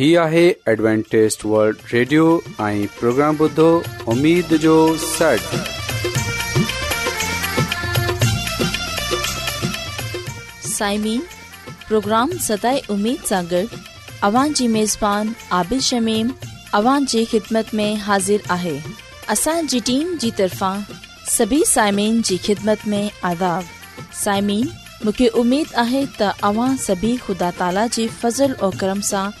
هي آهي ادوانٽيست world radio ۽ programme بدو اميد جو سڙ سائمين پروگرام ستاي اميد ساغر اوان جي ميزبان عادل شميم اوان جي خدمت ۾ حاضر آهي اسان جي ٽيم جي طرفان سڀي سائمين جي خدمت ۾ آداب سائمين مونکي اميد آهي ته اوان سڀي خدا تالا جي فضل ۽ کرم سان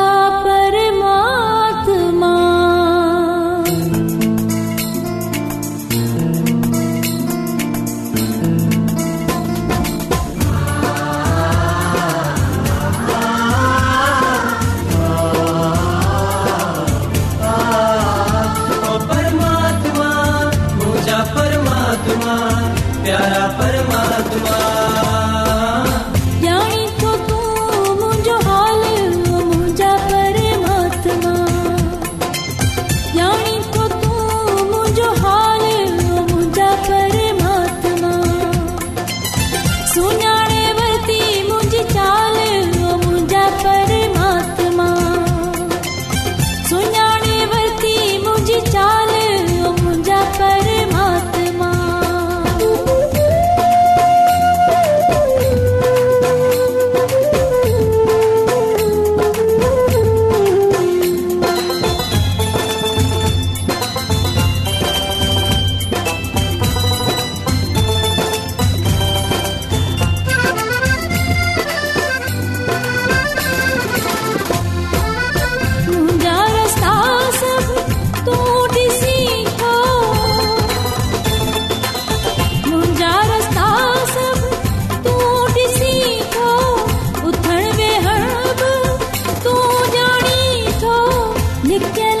நிக்கல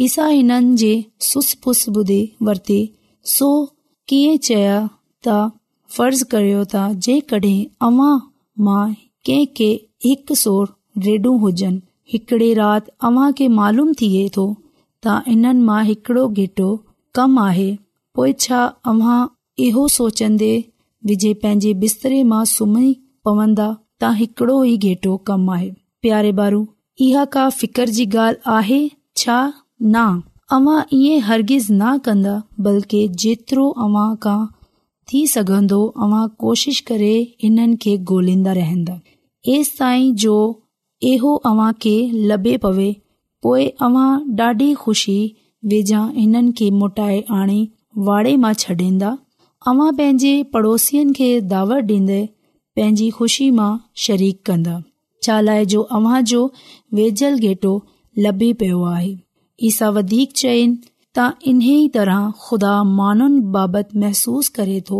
फर्ज़ करियो त हिनो घेटो कम आहे पोएं छा अव्हां इहो सोचंदे विझे पंहिंजे बिस्तरे मां सुम्ही पवंदा त हिकड़ो ई घेटो कम आहे प्यारे बारू इहा का फितर जी ग ना अवां ईअं हरगिज़ न कंदा बल्कि जेतिरो अवां खां थी सघंदो अवां कोशिश करे इन्हनि खे ॻोल्हींदा रहंदा एसि ताईं जो इहो अव्हां खे लभे पवे पोइ अव्हां ॾाढी ख़ुशी वेझा हिननि खे मोटाए आणे वाड़े मां छॾींदा अव्हां पंहिंजे पड़ोसियुनि खे दावत ॾींदे पंहिंजी ख़ुशी मां शरीक कंदा छा लाइ जो अव्हां जो वेझल गेटो लभी पियो आहे इसा वधीक चयनि त इन्हीअ तरह खुदा मानुनि बाबति महसूस करे थो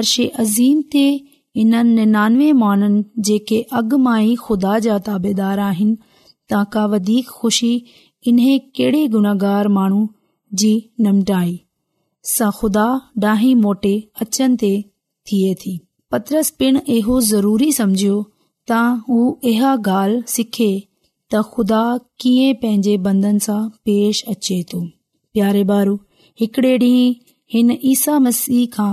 अर्शे अज़ीम ते इन निनानवे माननि जेके अॻ मां ई खुदा जा ताबेदार आहिनि त वधीक खु़शी इन्हे कहिड़े गुनागार माण्हू जी निमटाई सां ख़ुदा डाही मोटे अचनि ते थिए थी पत्रस पिण इहो ज़रूरी सम्झियो त हू इहा ॻाल्हि सिखे त ख़ुदा प्यारे बारूा मसीह खां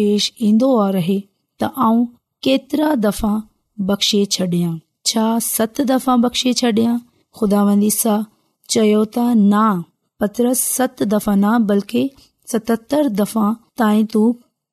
पेश इन्दो रह त आ केतिरा दफ़ा बख़्शे छडि॒यां छा सत दफ़ा बख़्शे छडि॒ खुदावंदा चयो त न पत्र सत दफ़ा न बल्कि सततरि दफ़ा ताईं तूं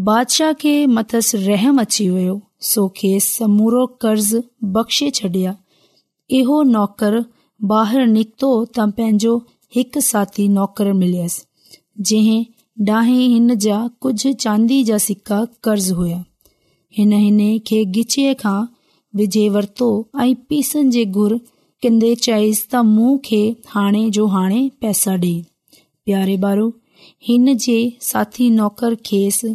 बादशाह खे मथस रहम अची वियो सो खेसि समूरो कर्ज़ बख़्शे छडि॒या इहो नौकर बीतो त पंहिंजो हिकु साथी नौकर मिलियसि डांहि हिन जा कुझ चांदी जा सिका कर्ज़ हुया हिन खे गिछीअ खां विझे वर्तो ऐ पीसनि जे घुर कन्ने चयसि त मू खे हाणे जो हाणे पैसा डे॒ प्यारे बारो हिन जे साथी नौकर खेसि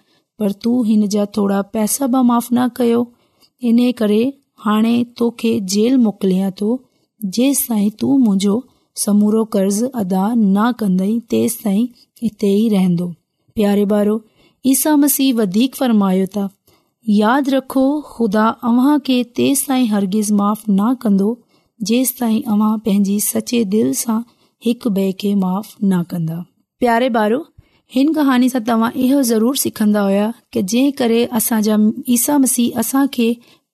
पर तूं हिन जा थोरा पैसा माफ़ न कयो हिन करे मुंहिंजो करदा न कंदे रहंदो प्यारे ॿारो ईसा मसीह वधीक फरमायो तव्हां हरगिज़ माफ़ न कंदो तव्हां पंहिंजी दिल सां हिकु माफ़ न कंदो हिन कहानी सां तव्हां इहो जरूर सिखंदा हुया की जंहिं करे असांजा ईसा मसीह असा के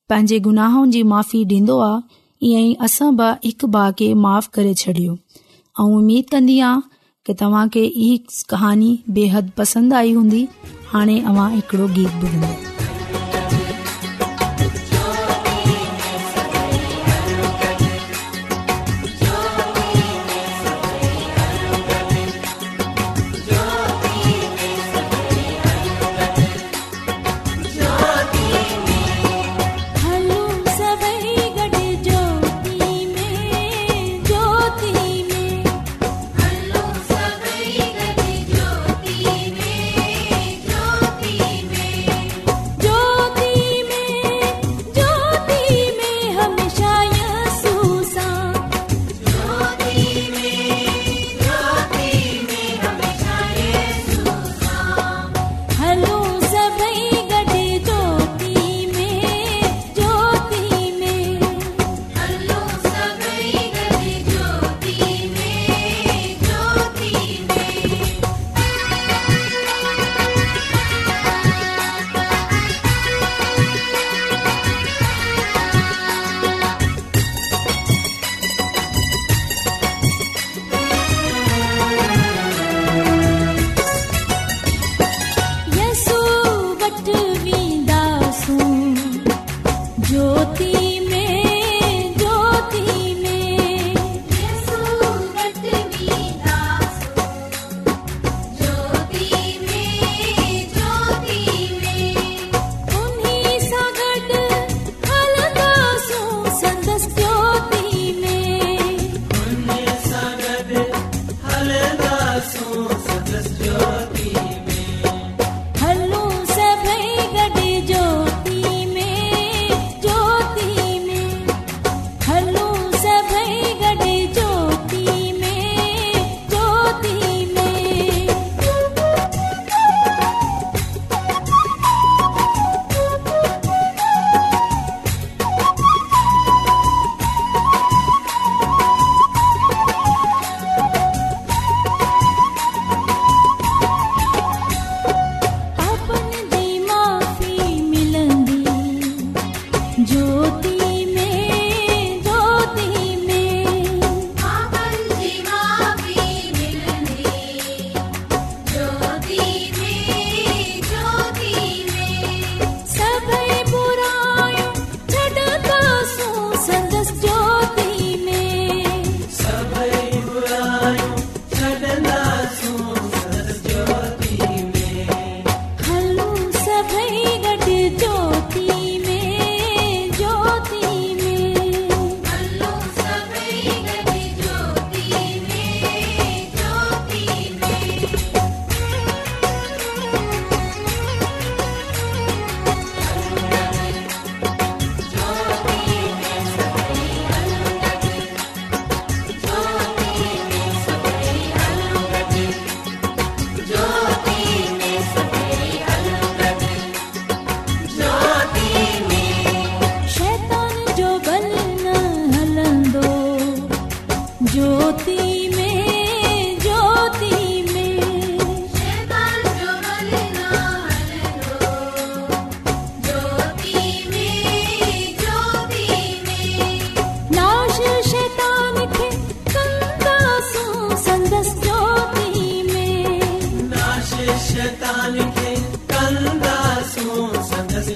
पंहिंजे गुनाहनि जी माफ़ी ॾींदो आहे ईअं ई असां बि हिक भाउ खे माफ़ करे छॾियो ऐं उमेद कंदी आहियां की तव्हां इहा कहानी बेहद पसंदि आई हूंदी हाणे अवां हिकिड़ो गीत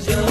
is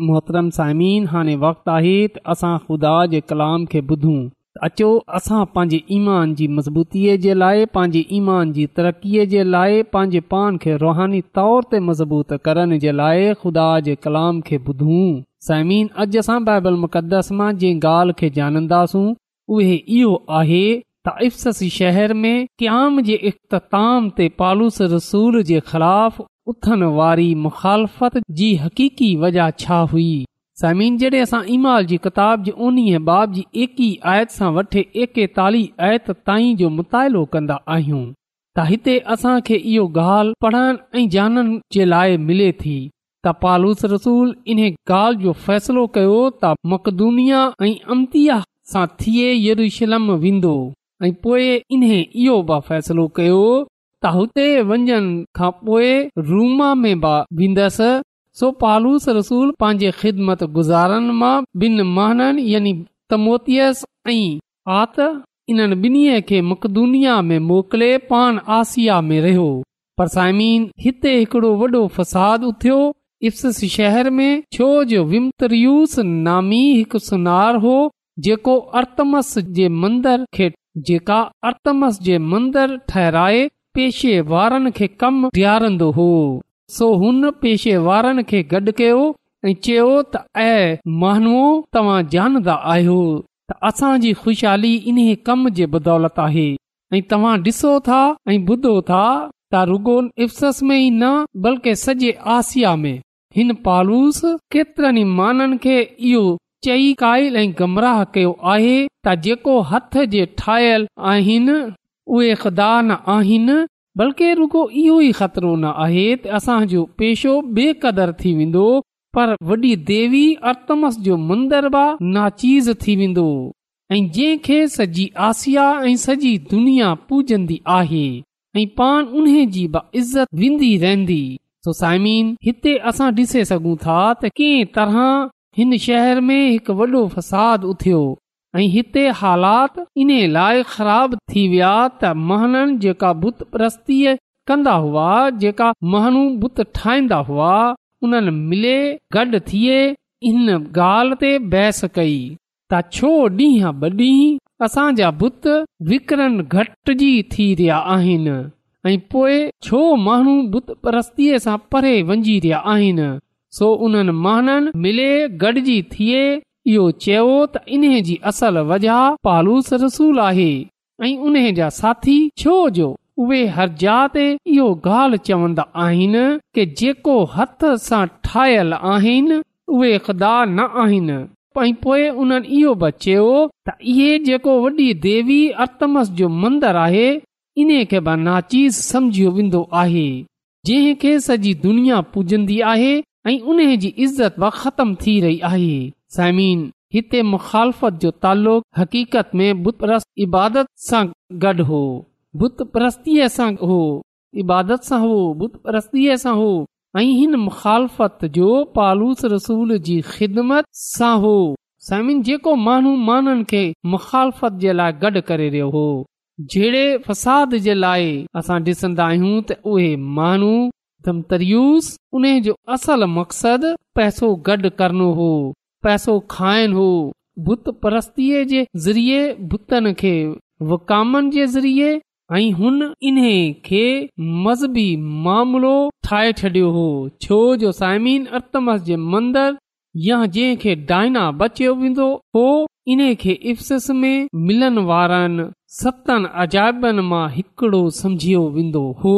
मोहतरम साइमीन हाणे वक़्तु आई त असां ख़ुदा जे कलाम खे ॿुधूं अचो असां पंहिंजे ईमान जी मज़बूतीअ जे लाइ पंहिंजे ईमान जी तरक़ीअ जे लाइ पंहिंजे पान खे रुहानी तौर ते मज़बूत करण जे लाइ ख़ुदा जे कलाम खे ॿुधूं साईमिन अॼु असां बाइबल मुक़दस मां जंहिं ॻाल्हि खे ॼाणंदासूं उहे इहो आहे त इफ़ शहर में क्याम जे इख़्ताम ते पालूस रसूल जे ख़िलाफ़ उथण वारी मुख़ालफ़त जी हक़ीक़ी वजह छा हुई समीन जड॒हिं असां इमाल जी किताब जी उन्हीअ बाब जी एकी आयत सां वठी एकेतालीह आयत ताईं जो मुतालो कंदा आहियूं त हिते असां खे इहो ॻाल्हि पढ़ण ऐं जाननि जे लाइ मिले थी त पालूस रसूल इन ॻाल्हि जो फ़ैसिलो कयो त मक़दूनिया ऐं अमतिया सां थिए यरूशलम वेंदो ऐं पोए इन इहो बि फ़ैसिलो कयो त हुते वञण खां पोइ रूमा में वेंदसि सो पालूस रसूल पंहिंजे ख़िदमतसि ऐं आत इन ॿिन्हिनि पान आसिया में रहियो पर साइमीन हिते हिकड़ो वॾो फसाद उथियो शहर में छो जो विमतरयूस नामी हिकु सुनार हो जेको आरतमस जे मंदर खे जेका अरतमस जे मंदर ठहराए पेशे वारनि खे कम बीहारंदो हो सो हुन पेशे वारनि ऐं चयो त ऐ मानवो तव्हां जानदा आहियो त असांजी खु़शहाली इन कम जे बदौलत आहे ऐं तव्हां ॾिसो था ऐ ॿुधो था त रुगो अफ़सस में ई न बल्कि सॼे आसिया में हिन पालूस केतिरनि माननि खे इहो चई काएल ऐं गमराह कयो आहे त जेको हथ जे आहिनि उहे ख़दा न आहिनि बल्कि रुगो इहो ई ख़तरो न आहे त असांजो पेशो बेक़दर थी वेंदो पर वॾी देवी अर्तमस जो मंदर बि नाचीज़ थी वेंदो ऐं जंहिंखे सॼी आसिया ऐं सॼी दुनिया पूजंदी आहे ऐं पाण उन्हे जी ब इज़त वेंदी रहंदी सोसाइमिन हिते असां डि॒से सघूं था त कंहिं तरह हिन शहर में हिकु वॾो फसाद उथियो ऐं हिते हालात इन लाइ ख़राब थी विया त महननि जेका बुत کندا कंदा हुआ जेका महू बुत ठाहींदा हुआ उन्हनि मिले गॾु थिए इन ॻाल्हि ते बहस कई त छो ॾींहं या ॿ ॾींहं असांजा बुत विकरनि घटिजी थी रहिया आहिनि ऐं पोए छो माण्हू बुत परस्तीअ सां परे वञी रहिया आहिनि सो उन्हनि महननि मिले जी थिए इहो चयो त इन जी असल वजह पालूस रसूल आहे ऐं उन जा साथी छो जो उहे हर जा ते इहो ॻाल्हि चवंदा आहिनि कि जेको हथ सां ठाहियल आहिनि उहे ख़ुदा न आहिनि ऐं पोइ उन्हनि इहो बि चयो त इहे जेको वॾी देवी अर्तमस जो मंदरु आहे इन खे बि नाचीज़ सम्झियो वेंदो आहे जंहिं खे सॼी दुनिया पूजंदी आहे ऐं उन जी इज़तम थी रही आहे साइमी हिते मुखालत हक़ीक़त इबादत हो ऐं हिन मुख़ालफ़त जो पालूस रसूल जी ख़िदमत सां हो साइमिन जेको माण्हू माननि खे मुखालफ़त जे लाए गॾु करे रहियो हो जहिड़े फसाद जे ले असां डिसन्दा आहियूं त उहे माण्हू तरियूस उन जो असल मक़सदु पैसो गॾु करणो हो पैसो खाइण हो भुत परस्तीअ जे ज़रिये भुतनि खे वकामनि जे ज़रिये ऐं हुन इन्हे खे मज़हबी मामलो ठाहे छॾियो हो छो जो साइमीन अर्तमस जे मंदर या जंहिं खे बचियो वेंदो हो इन खे में मिलनि वारनि सतनि अजायबनि मां हिकिड़ो सम्झियो वेंदो हो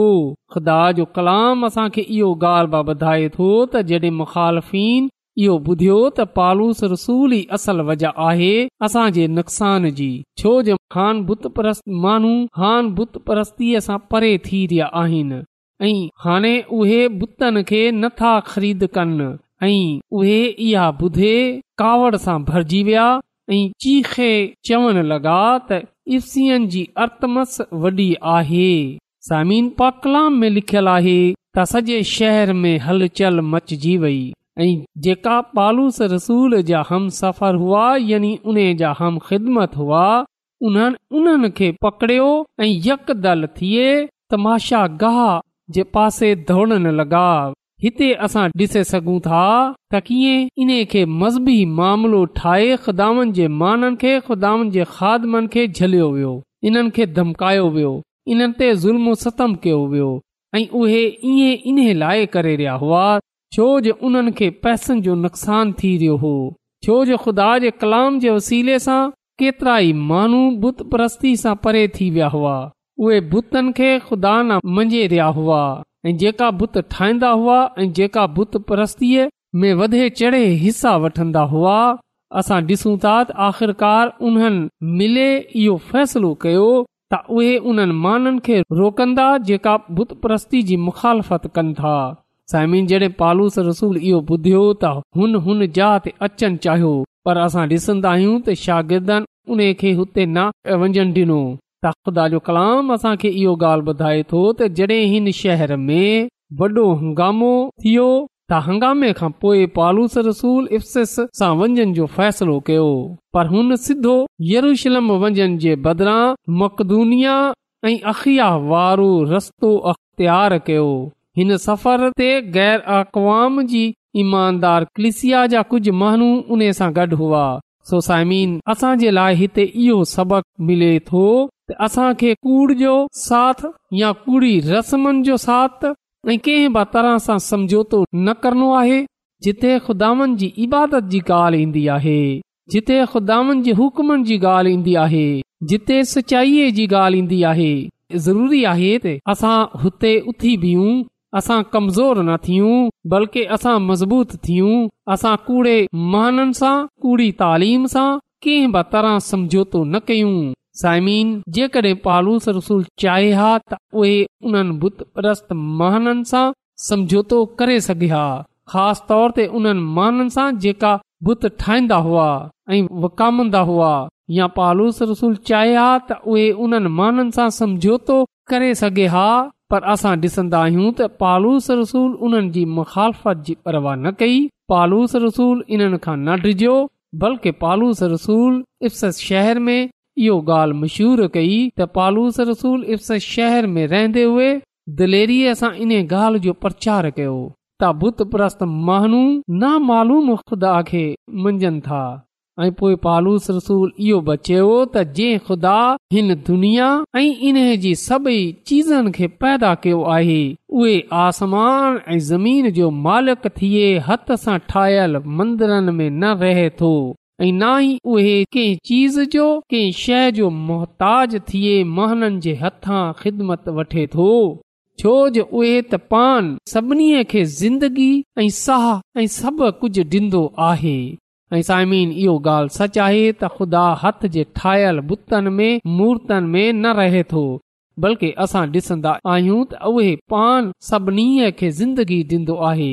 ख़ुदा जो कलाम असांखे इहो ॻाल्हि ॿुधाए थो त जॾहिं मुखालफ़िन इहो ॿुधियो त पालूस रसूल ई असल वजह आहे असांजे नुक़सान जी छो जो हान बुत परस्त माण्हू हान बुत परस्तीअ सां परे थी रहिया आहिनि ऐं हाणे उहे बुतनि खे नथा ख़रीद कनि ऐं उहे इहा ॿुधे कावड़ सां भरिजी विया ऐं ची खे चवण लॻा त इफसियन जी अर्ती आहे पाकलाम में लिखल आहे त सॼे शहर में हलचल चल मचजी वई ऐं जेका पालूस रसूल जा हम सफ़र हुआ यनि जा हम ख़िदमत हुआ उन्हनि उन्हनि खे पकड़ियो ऐं यक थिए तमाशा गाह जे पासे दौड़न लॻा हिते असां ॾिसे सघूं था त कीअं इन खे मज़बी मामिलो ठाहे खुदा वियो इन्हनि खे धमकायो वियो इन्हनि ते ज़ुल्म ख़तम कयो वियो ऐं उहे इएं इन लाइ करे रहिया हुआ छो जो उन्हनि खे पैसनि जो नुक़सान थी रहियो हो छो जो ख़ुदा जे कलाम जे वसीले सां केतिरा ई माण्हू बुत परस्ती सां परे थी विया हुआ उहे बुतनि खे खुदा न मंझे रहिया हुआ जेका बुत ठाहींदा हुआ ऐं जेका बुत परस्तीअ में वधे चढ़े हिसा वठंदा हुआ असां ॾिसूं था त आख़िरकार उन्हनि मिले इहो फ़ैसिलो कयो त उहे उन्हनि माननि खे रोकंदा जेका बुत परस्ती जी मुखालफ़त कनि था साइमिन जॾहिं पालूस रसूल इहो ॿुधियो त हुन हुन जा ते अचण चाहियो पर असां ॾिसंदा आहियूं त शागिर्दनि उन खे हुते न वञणु ॾिनो जो कलाम असां खे इहो ॻाल्हि ॿुधाए थो त जिन शहर में वॾो हंगामो थियो त हंगामे खां पोए पालूस सां फ़ैसिलो कयो पर हुन सिधो यरमन जे बदिरां मक़दूनिया ऐं अखिया वारो रस्तो अख्तार कयो हिन सफ़र ते गैर अक़वाम जी ईमानदार क्लिसिया जा कुझु माण्हू उन सां गॾु हुआ सोसाइमीन असांजे लाइ हिते इहो सबक़ मिले थो असां खे कूड़ जो साथ या कूड़ी रस्मनि जो साथ ऐं कंहिं बि तरह सां समझोतो न करणो आहे जिथे खुदानि जी इबादत जी ॻाल्हि ईंदी आहे जिथे खुदानि जे हुक्मनि जी ॻाल्हि ईंदी आहे जिथे सचाईअ जी ॻाल्हि ईंदी आहे ज़रूरी आहे असां हुते उथी बीहू असां कमज़ोर न थियूं बल्कि असां मज़बूत थियूं असां कूड़े महाननि सां कूड़ी तालीम सां कंहिं बि तरह समझोतो न कयूं साइमीन जेकॾहिं पालूस रसूल चाहे हा त उहे उन्हनि बुत प्रस्त महान सां समझोतो करे सघे हा ख़ासि तोर ते उन्हनि महाननि सां जेका बुत ठाहींदा हुआ ऐं वकामंदा हुआ या पालूस रसूल चाहे हा त उहे उन्हनि माननि सां समझोतो करे सघे हा पर असां ॾिसंदा आहियूं त पालूस रसूल उन्हनि जी मुखालफ़त जी परवाह न कई पालूस रसूल इन्हनि खां न डिजो बल्कि पालूस रसूल इफ़्स शहर में इहो ॻाल्हि मशहूरु कई त पालूस रसूल इफ़्स शहर में रहंदे हुए दिलेरी सां इन ॻाल्हि जो प्रचार कयो त बुत प्रस्त मानू नामालूम ख़ुदा खे मंझनि था ऐं पोइ पालूस रसूल इहो बचियो त जंहिं ख़ुदा हिन दुनिया ऐं इन जी सभई चीज़नि खे पैदा कयो आहे उहे आसमान ऐं ज़मीन जो मालिक थिए हथ सां ठाहियलु मंदरनि में न रहे थो ऐं न ई उहे कंहिं चीज़ जो के शइ जो मोहताज थिए थो छो जो उहे त पान सभिनी खे ज़िंदगी ऐं साह ऐं सभु कुझु ॾींदो आहे ऐं साइमीन इहो ॻाल्हि सच आहे त ख़ुदा हथ जे ठाहियल बुतनि में मूर्तनि में न रहे थो बल्कि असां ॾिसंदा आहियूं त उहे पान सभिनी खे ज़िंदगी ॾींदो आहे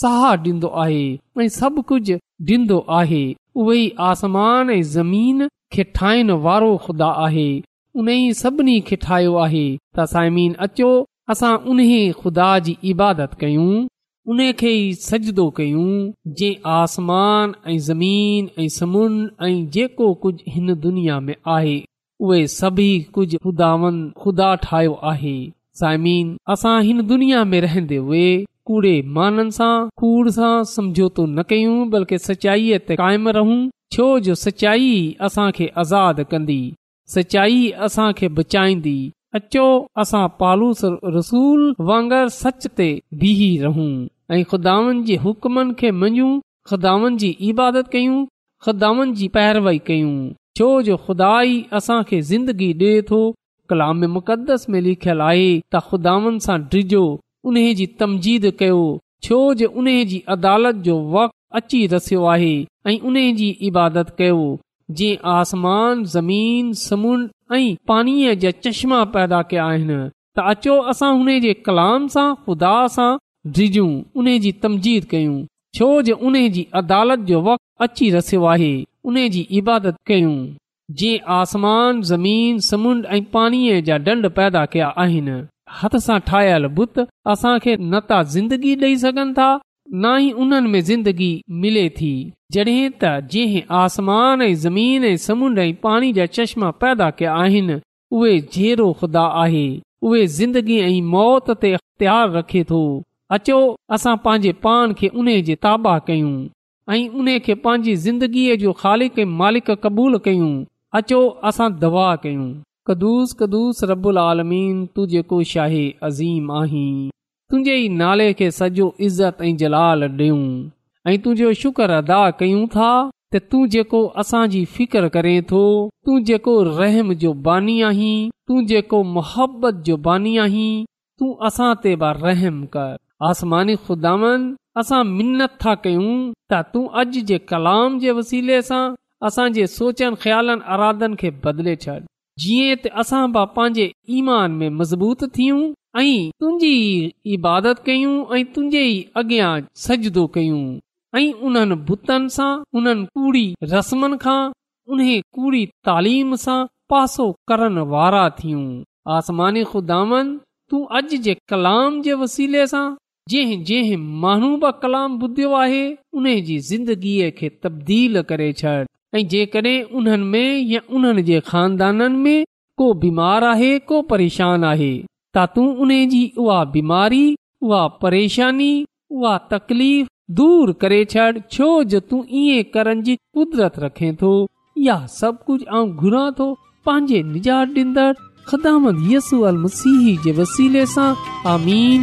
साह ॾींदो आहे ऐं सभु कुझु ॾींदो आहे उहो आसमान ऐं ज़मीन खे ठाहिण वारो खुदा आहे उन ई सभिनी खे ठाहियो आहे त साइमीन अचो असां उन खुदा जी इबादत कयूं उन खे सजदो कयूं जे आसमान ऐं ज़मीन ऐं समुंड ऐं जेको कुझ हिन दुनिया में आहे उहे सभी कुझ खुदावन खुदा ठाहियो आहे साइमीन असां हिन दुनिया में रहंदे हुए कूड़े माननि सां कूड़ सां समझोतो न कयूं बल्कि सचाईअ ते काइम रहूं छो जो सचाई असांखे आज़ाद कंदी सचाई असांखे बचाईंदी अचो असां पालूस रसूल वांगर सच ते बीह रहूं ऐं खुदावन जे हुकमनि खे मञूं ख़ुदानि जी इबादत कयूं ख़ुदान जी पैरवई कयूं छो जो खुदा असां खे ज़िंदगी डे॒ थो कलाम मुक़दस में लिखियल आहे त ख़ुदावनि सां डिजो उन्ह जी तमज़ीद कयो छो जे उन जी अदालत जो वक़्तु अची रसियो आहे ऐं उन जी इबादत कयो जे आसमान ज़मीन समुंड ऐं पाणीअ जा चश्मा पैदा कया आहिनि त अचो असां उन जे कलाम सां खुदा सां डिजूं उन जी तमजीद कयूं छो जे उन जी अदालत जो वक़्तु अची रसियो आहे उन जी इबादत कयूं जे आसमान ज़मीन समुंड ऐं पाणीअ जा डंड पैदा कया आहिनि हथ सां ठाहियल बुत असां खे न त ज़िंदगी ॾेई सघनि था न ई उन्हनि में ज़िंदगी मिले थी जॾहिं त जंहिं आसमान ऐं ज़मीन ऐं समुंड ऐं पाणी जा चश्मा पैदा कया आहिनि उहे ज़ेरो ख़ुदा आहे उहे ज़िंदगी ऐं मौत ते अख़्तियार रखे थो अचो असां पंहिंजे पान खे उन जे ताबा कयूं ऐं उन खे पंहिंजी ज़िंदगीअ जो ख़ालिक मालिक क़बूलु कयूं अचो असां दवा कयूं कदुूस कदुस रबुल आलमीन तू जेको शाही अज़ीम आहीं तुंहिंजे ई नाले खे सॼो इज़त ऐं जलाल ॾियूं ऐं तुंहिंजो शुक्र अदा कयूं था त तूं जेको असांजी फिकर करे थो तूं जेको रहम जो बानी आहीं तूं जेको मोहबत जो बानी आहीं तूं असां ते बा रहम कर आसमानी ख़ुदान असां मिनत था कयूं त तूं अॼु जे कलाम जे वसीले सां असां जे सोचनि ख़्यालनि अरादनि खे बदिले छॾ जीअं त असां बि पंहिंजे ईमान में मज़बूत थियूं ऐं तुंहिंजी इबादत कयूं ऐं तुंहिंजे ई अॻियां सजदो कयूं ऐं उन्हनि बुतनि सां उन्हनि कूड़ी रस्मनि खां उन कूड़ी तालीम सां पासो करण वारा थियूं आसमानी ख़ुदान तूं अॼु जे कलाम जे वसीले सां जंहिं जंहिं माण्हू बि कलाम ॿुधियो आहे उन जी ज़िंदगीअ खे तब्दील करे छॾ उन्हनि जे ख़ानदान में को बीमार आहे को परेशान आहे त तूं उन जी उहा बीमारी उहा परेशानी उहा तकलीफ़ दूर करे छॾ छो जो तूं ईअं करण जी कुदरत रखे थो या सभु कुझु ऐं घुरां थो पंहिंजे निजात अल मसीह जे वसीले सां आमीन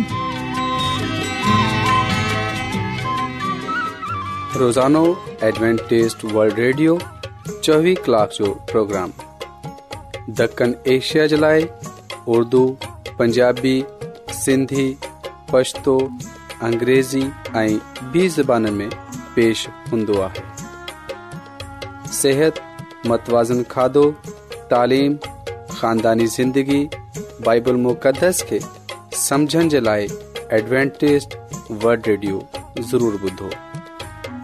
روزانو एडवेंटेज़ वल्ड ریڈیو चोवीह कलाक جو پروگرام دکن ایشیا جلائے اردو پنجابی سندھی پشتو पछतो अंग्रेज़ी ऐं बि ज़बान में पेश हूंदो आहे सिहत मतवाज़न खाधो तालीम खानदानी ज़िंदगी बाइबल मुक़दस खे समुझण जे लाइ एडवेंटेज़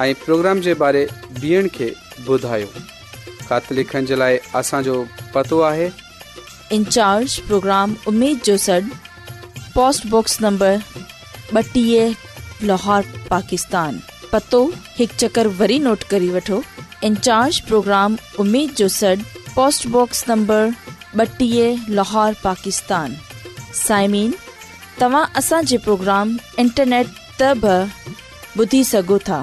इन प्रोग्राम प्रोग्राम साइमीन तव्हां असांजे प्रोग्राम इंटरनेट त ॿुधी सघो था